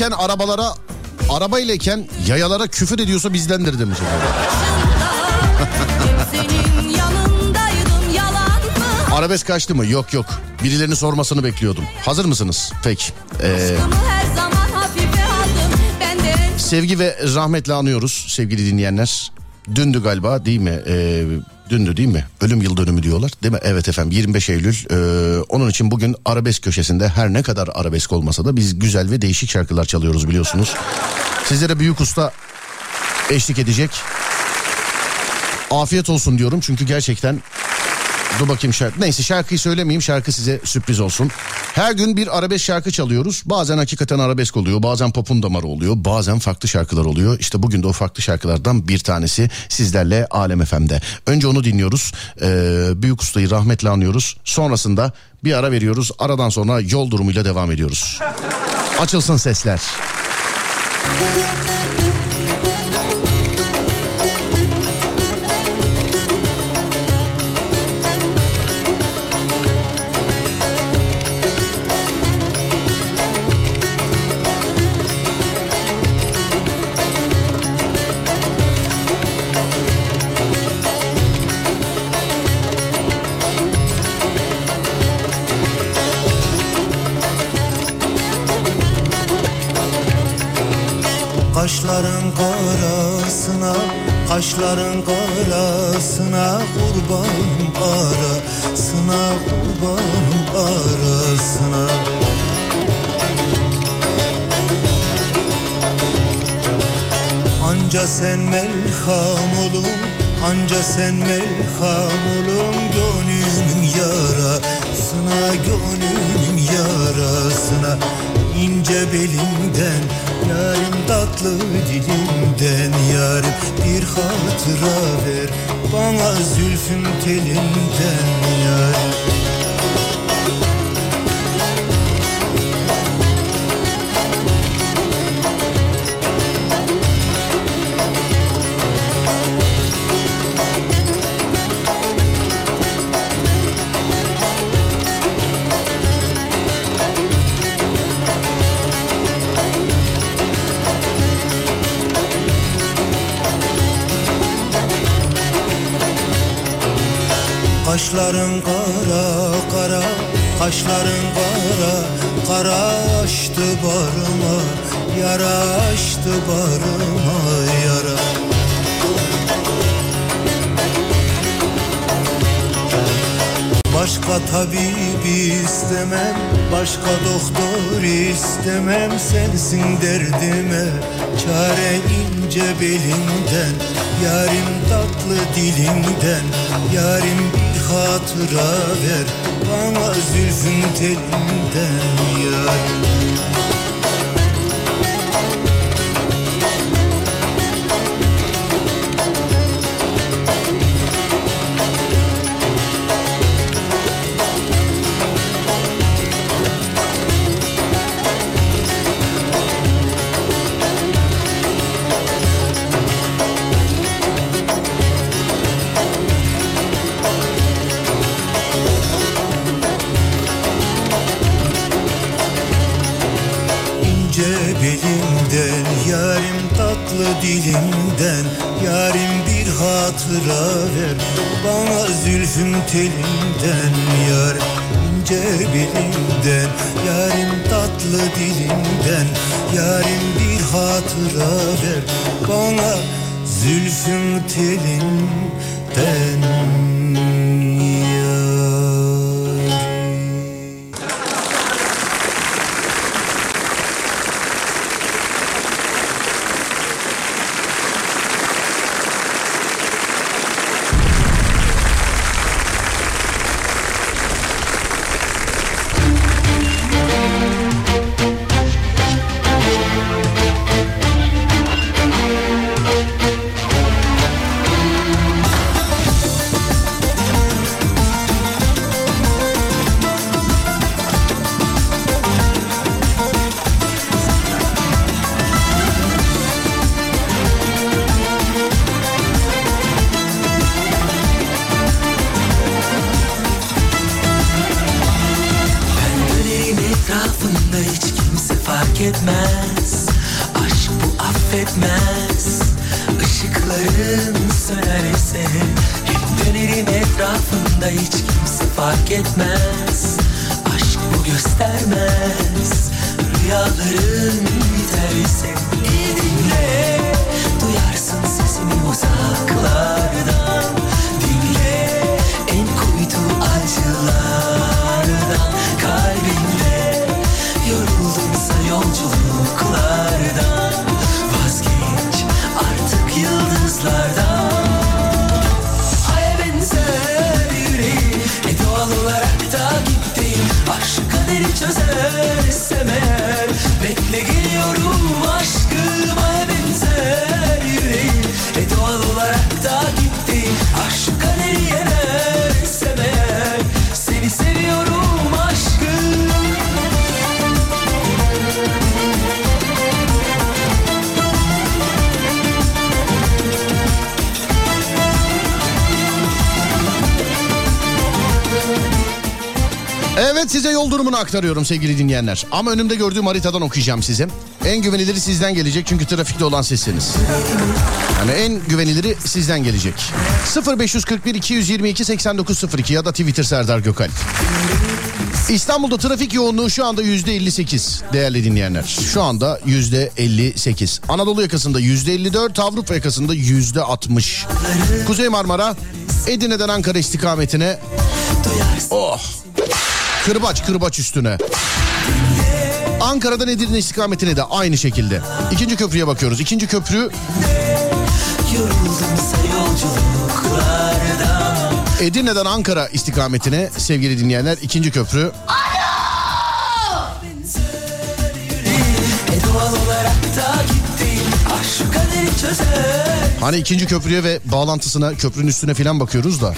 Yayayken arabalara arabaylayken yayalara küfür ediyorsa bizdendir demiş. Arabesk kaçtı mı? Yok yok. Birilerinin sormasını bekliyordum. Hazır mısınız? Peki. Ee, sevgi ve rahmetle anıyoruz sevgili dinleyenler. Dündü galiba değil mi? Ee, dündü değil mi? Ölüm yıl dönümü diyorlar değil mi? Evet efendim 25 Eylül. Ee, onun için bugün arabesk köşesinde her ne kadar arabesk olmasa da biz güzel ve değişik şarkılar çalıyoruz biliyorsunuz. Sizlere büyük usta eşlik edecek. Afiyet olsun diyorum çünkü gerçekten Dur bakayım şarkı. Neyse şarkıyı söylemeyeyim şarkı size sürpriz olsun. Her gün bir arabesk şarkı çalıyoruz. Bazen hakikaten arabesk oluyor. Bazen popun damarı oluyor. Bazen farklı şarkılar oluyor. İşte bugün de o farklı şarkılardan bir tanesi sizlerle Alem FM'de. Önce onu dinliyoruz. Ee, büyük ustayı rahmetle anıyoruz. Sonrasında bir ara veriyoruz. Aradan sonra yol durumuyla devam ediyoruz. Açılsın sesler. Kaşların karasına kurbanım arasına, kurbanım arasına. Anca sen melham olun, anca sen melham olun gönlümün yarasına, gönlümün yarasına. ince belinden Yarim tatlı dilimden yarim Bir hatıra ver. Bana zülfüm telinden yarim Kaşların kara kara Kaşların kara Kara açtı barıma Yara açtı barıma yara. Başka tabip istemem Başka doktor istemem Sensin derdime Çare ince belinden Yarim tatlı dilinden Yarim hatıra ver. Bana zülfün telinden yarim telinden Yar ince belimden Yarim tatlı dilimden durumunu aktarıyorum sevgili dinleyenler. Ama önümde gördüğüm haritadan okuyacağım size. En güveniliri sizden gelecek çünkü trafikte olan sizsiniz. Yani en güveniliri sizden gelecek. 0541 222 8902 ya da Twitter Serdar Gökalp. İstanbul'da trafik yoğunluğu şu anda yüzde 58 değerli dinleyenler. Şu anda yüzde 58. Anadolu yakasında yüzde 54, Avrupa yakasında yüzde 60. Kuzey Marmara, Edirne'den Ankara istikametine Oh. Kırbaç kırbaç üstüne. Ankara'dan Edirne istikametine de aynı şekilde. İkinci köprüye bakıyoruz. İkinci köprü Edirne'den Ankara istikametine sevgili dinleyenler ikinci köprü. Hani ikinci köprüye ve bağlantısına köprünün üstüne filan bakıyoruz da.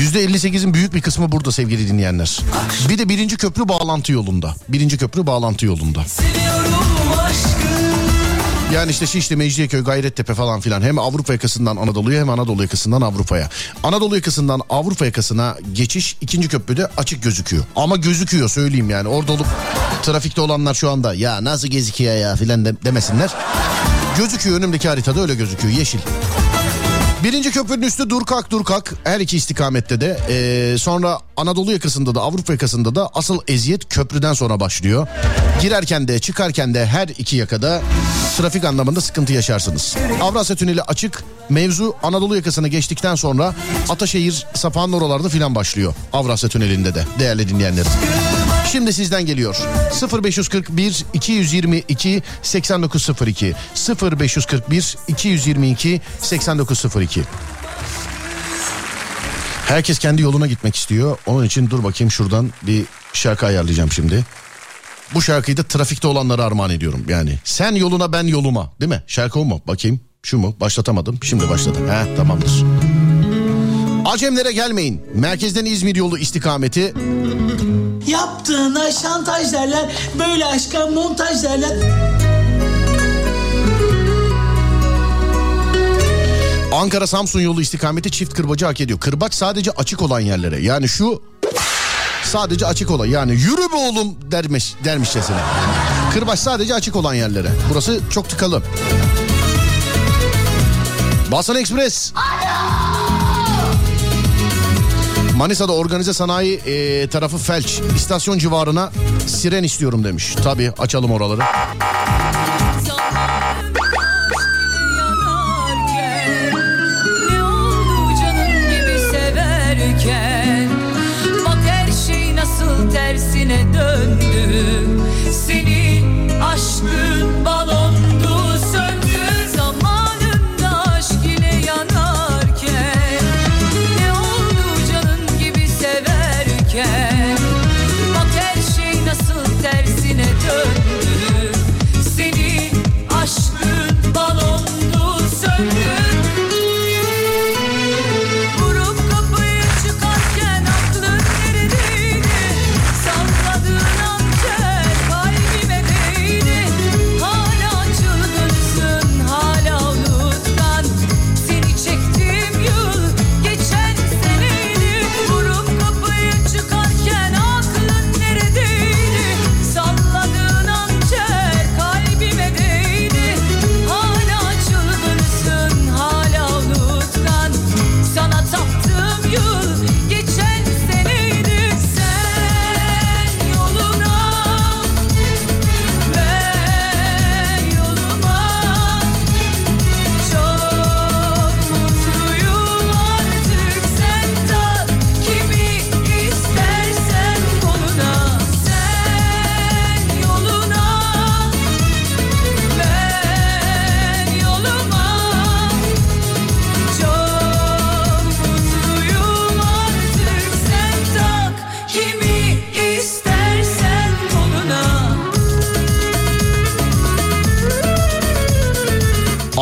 %58'in büyük bir kısmı burada sevgili dinleyenler. Bir de birinci köprü bağlantı yolunda. Birinci köprü bağlantı yolunda. Yani işte Şişli, Mecidiyeköy, Gayrettepe falan filan hem Avrupa yakasından Anadolu'ya hem Anadolu yakasından Avrupa'ya. Anadolu yakasından Avrupa yakasına geçiş ikinci köprüde açık gözüküyor. Ama gözüküyor söyleyeyim yani orada olup trafikte olanlar şu anda ya nasıl gözüküyor ya filan de- demesinler. Gözüküyor önümdeki haritada öyle gözüküyor yeşil. Birinci köprünün üstü Durkak Durkak her iki istikamette de Ee, sonra Anadolu yakasında da Avrupa yakasında da asıl eziyet köprüden sonra başlıyor. Girerken de çıkarken de her iki yakada trafik anlamında sıkıntı yaşarsınız. Avrasya Tüneli açık mevzu Anadolu yakasına geçtikten sonra Ataşehir Sapan'ın oralarda filan başlıyor. Avrasya Tüneli'nde de değerli dinleyenlerim. Şimdi sizden geliyor. 0541 222 8902 0541 222 8902 Herkes kendi yoluna gitmek istiyor. Onun için dur bakayım şuradan bir şarkı ayarlayacağım şimdi. Bu şarkıyı da trafikte olanlara armağan ediyorum yani. Sen yoluna ben yoluma değil mi? Şarkı o mu? Bakayım. Şu mu? Başlatamadım. Şimdi başladım. He tamamdır. Acemlere gelmeyin. Merkezden İzmir yolu istikameti Yaptığına şantaj derler, böyle aşka montaj derler. Ankara Samsun yolu istikameti çift kırbacı hak ediyor. Kırbaç sadece açık olan yerlere. Yani şu sadece açık olan yani yürü be oğlum dermiş dermişçesine. Kırbaç sadece açık olan yerlere. Burası çok tıkalı. Basan Express. Manisa'da organize sanayi e, tarafı felç. İstasyon civarına siren istiyorum demiş. Tabii açalım oraları.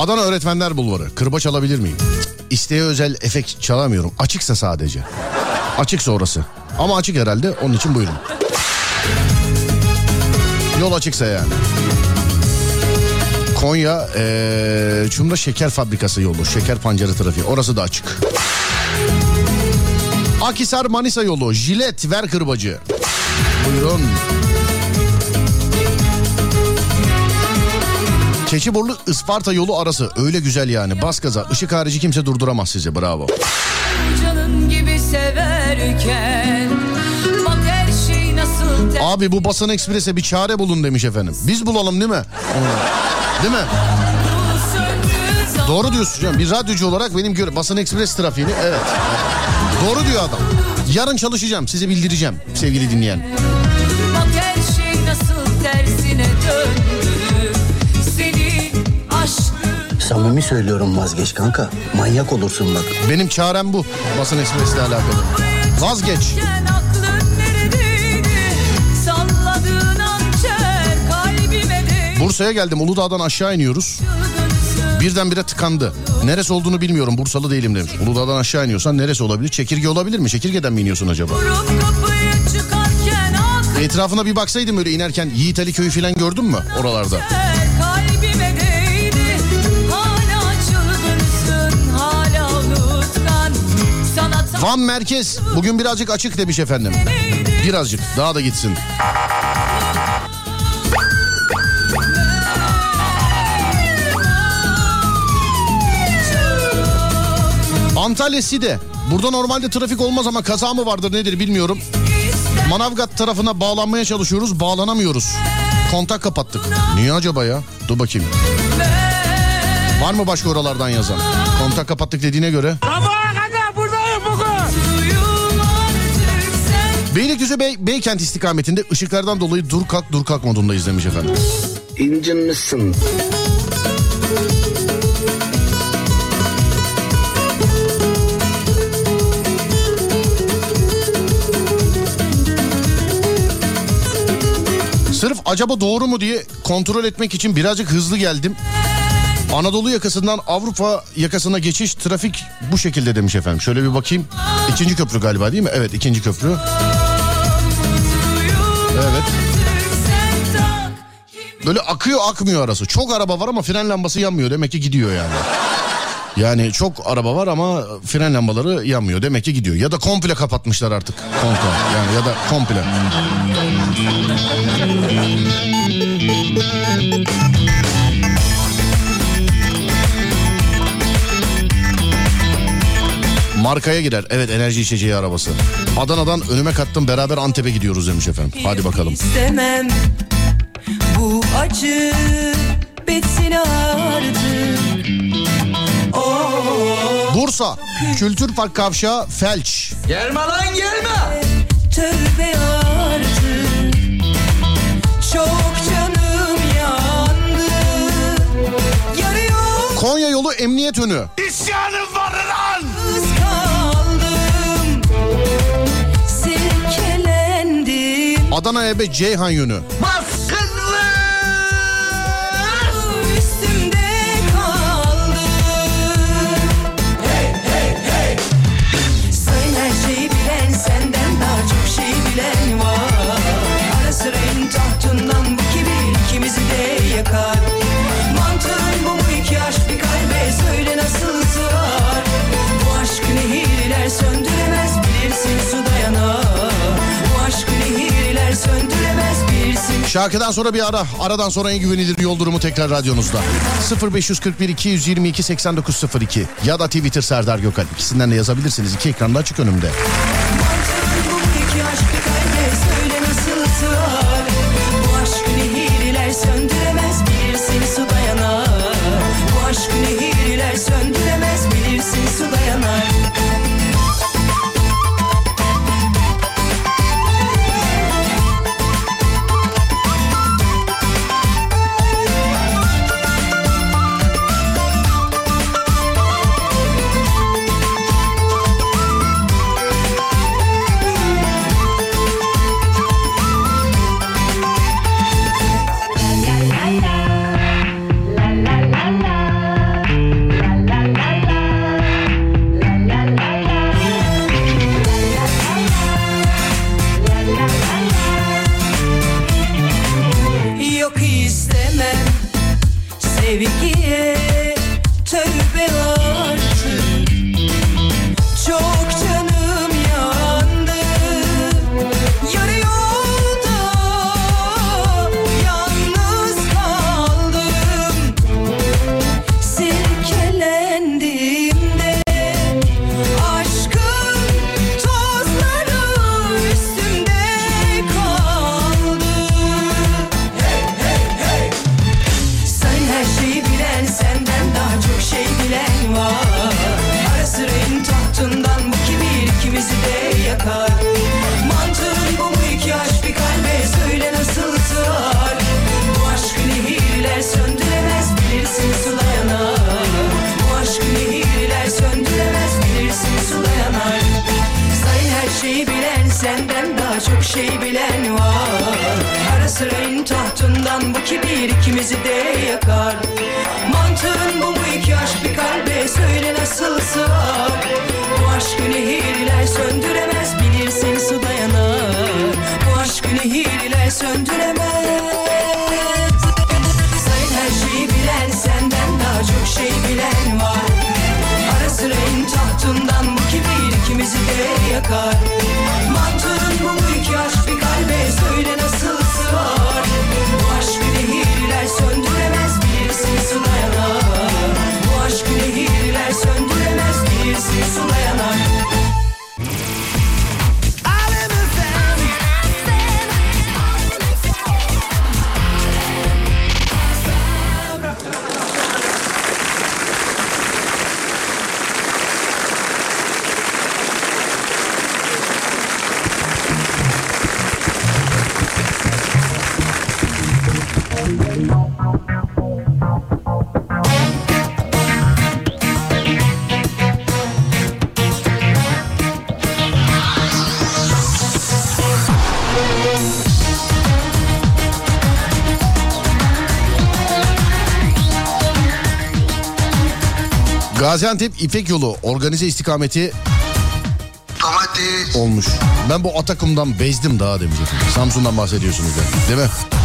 Adana Öğretmenler Bulvarı. Kırbaç alabilir miyim? İsteğe özel efekt çalamıyorum. Açıksa sadece. Açıksa orası. Ama açık herhalde. Onun için buyurun. Yol açıksa yani. Konya eee Çumra Şeker Fabrikası yolu. Şeker pancarı trafiği. Orası da açık. Akisar Manisa yolu. Jilet ver kırbacı. Buyurun. Keçiborlu Isparta yolu arası. Öyle güzel yani. Bas gaza. Işık harici kimse durduramaz sizi. Bravo. Canın gibi severken şey Abi bu Basan Ekspres'e bir çare bulun demiş efendim. Biz bulalım değil mi? Değil mi? Doğru diyorsun canım. Bir radyocu olarak benim göre Basın Ekspres trafiğini evet. Doğru diyor adam. Yarın çalışacağım size bildireceğim sevgili dinleyen. Bak her şey nasıl tersine döndü Samimi söylüyorum vazgeç kanka. Manyak olursun bak. Benim çarem bu Basın Ekspres'le alakalı. Vazgeç. Bursa'ya geldim Uludağ'dan aşağı iniyoruz. Birdenbire tıkandı. Neresi olduğunu bilmiyorum Bursalı değilim demiş. Uludağ'dan aşağı iniyorsan neresi olabilir? Çekirge olabilir mi? Çekirgeden mi iniyorsun acaba? Etrafına bir baksaydım öyle inerken Yiğit Ali Köyü falan gördün mü oralarda? Van merkez bugün birazcık açık demiş efendim. Birazcık daha da gitsin. Antalya Side. Burada normalde trafik olmaz ama kaza mı vardır nedir bilmiyorum. Manavgat tarafına bağlanmaya çalışıyoruz bağlanamıyoruz. Kontak kapattık. Niye acaba ya? Dur bakayım. Var mı başka oralardan yazan? Kontak kapattık dediğine göre. suyum Beylikdüzü Bey, Beykent istikametinde ışıklardan dolayı dur kalk dur kalk modundayız demiş efendim. İncinmişsin. Sırf acaba doğru mu diye kontrol etmek için birazcık hızlı geldim. Anadolu yakasından Avrupa yakasına geçiş trafik bu şekilde demiş efendim. Şöyle bir bakayım. İkinci köprü galiba değil mi? Evet ikinci köprü. Evet. Böyle akıyor akmıyor arası. Çok araba var ama fren lambası yanmıyor. Demek ki gidiyor yani. Yani çok araba var ama fren lambaları yanmıyor. Demek ki gidiyor. Ya da komple kapatmışlar artık. Komple yani ya da komple. Markaya girer. Evet enerji içeceği arabası. Adana'dan önüme kattım beraber Antep'e gidiyoruz demiş efendim. Hadi bakalım. İstemem bu acı bitsin artık. Oh, Bursa Kültür Park Kavşağı Felç. gelme lan gelme. Tövbe artık. Çok canım yandı. Yarıyor Konya yolu emniyet önü. İsyanım var Adana Ebe Ceyhan yönü. Baskınlı üstümde kaldı. Hey hey hey. Şeyi bilen senden daha çok şey bilen var. Ara sıra tahtından bu kibir ikimizi de yakar. Şarkıdan sonra bir ara. Aradan sonra en güvenilir yol durumu tekrar radyonuzda. 0541 222 8902 ya da Twitter Serdar Gökal. İkisinden de yazabilirsiniz. İki ekranda açık önümde. Nehirler söndüremez. Sayın her şeyi bilen senden daha çok şey bilen var. Ara sıra tahtından bu kibir ikimizi de yakar Gaziantep İpek yolu organize istikameti olmuş. Ben bu Atakum'dan bezdim daha demiş. Samsun'dan bahsediyorsunuz ya. Değil mi?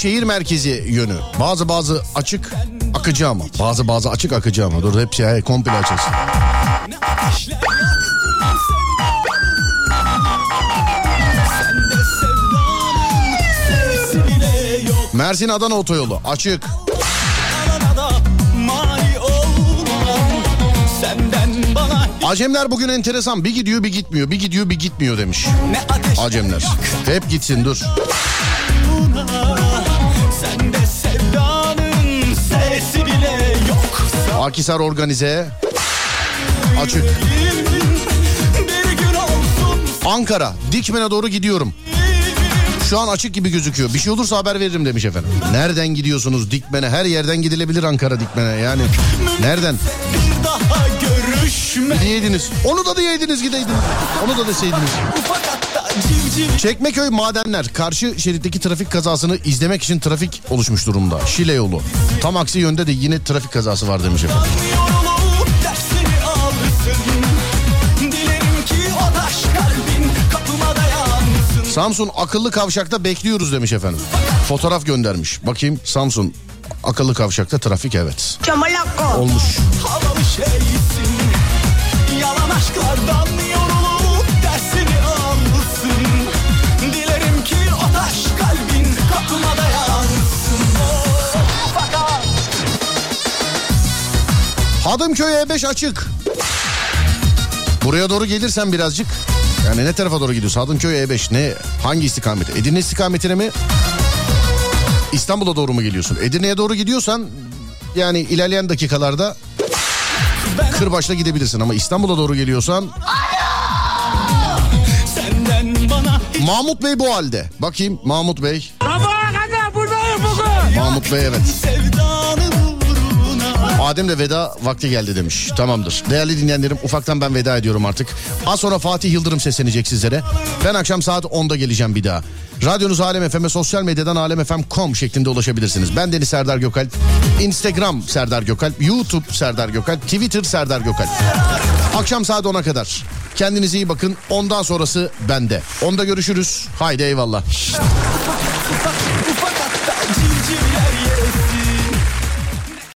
Şehir merkezi yönü. Bazı bazı açık akıcı ama. Bazı bazı açık akıcı ama. Dur hepsi he, komple yok Mersin Adana otoyolu açık. Acemler bugün enteresan. Bir gidiyor bir gitmiyor. Bir gidiyor bir gitmiyor demiş. Acemler. Hep gitsin dur. Sende sevdanın sesi bile yok Akisar organize. Açık. Ankara Dikmen'e doğru gidiyorum. Şu an açık gibi gözüküyor. Bir şey olursa haber veririm demiş efendim. Nereden gidiyorsunuz Dikmen'e? Her yerden gidilebilir Ankara Dikmen'e yani. Nereden? bir daha görüşme Diyeydiniz. Onu da diyeydiniz gideydiniz. Onu da deseydiniz. Ufak Çekmeköy Madenler karşı şeritteki trafik kazasını izlemek için trafik oluşmuş durumda. Şile yolu. Tam aksi yönde de yine trafik kazası var demiş efendim. Samsun akıllı kavşakta bekliyoruz demiş efendim. Fotoğraf göndermiş. Bakayım Samsun akıllı kavşakta trafik evet. Olmuş. Havalı şeysin Hadımköy E5 açık. Buraya doğru gelirsen birazcık. Yani ne tarafa doğru gidiyorsun? Hadımköy E5 ne? Hangi istikamete? Edirne istikametine mi? İstanbul'a doğru mu geliyorsun? Edirne'ye doğru gidiyorsan yani ilerleyen dakikalarda Kırbaç'la gidebilirsin ama İstanbul'a doğru geliyorsan Mahmut Bey bu halde. Bakayım Mahmut Bey. Sabaha kadar buradayım bugün Mahmut Bey evet. Uğruna Adem'le veda vakti geldi demiş. Tamamdır. Değerli dinleyenlerim ufaktan ben veda ediyorum artık. Az sonra Fatih Yıldırım seslenecek sizlere. Ben akşam saat 10'da geleceğim bir daha. Radyonuz Alem FM'e sosyal medyadan alemfm.com şeklinde ulaşabilirsiniz. Ben Deniz Serdar Gökalp. Instagram Serdar Gökalp. YouTube Serdar Gökalp. Twitter Serdar Gökalp. Akşam saat 10'a kadar. Kendinize iyi bakın. Ondan sonrası bende. Onda görüşürüz. Haydi eyvallah.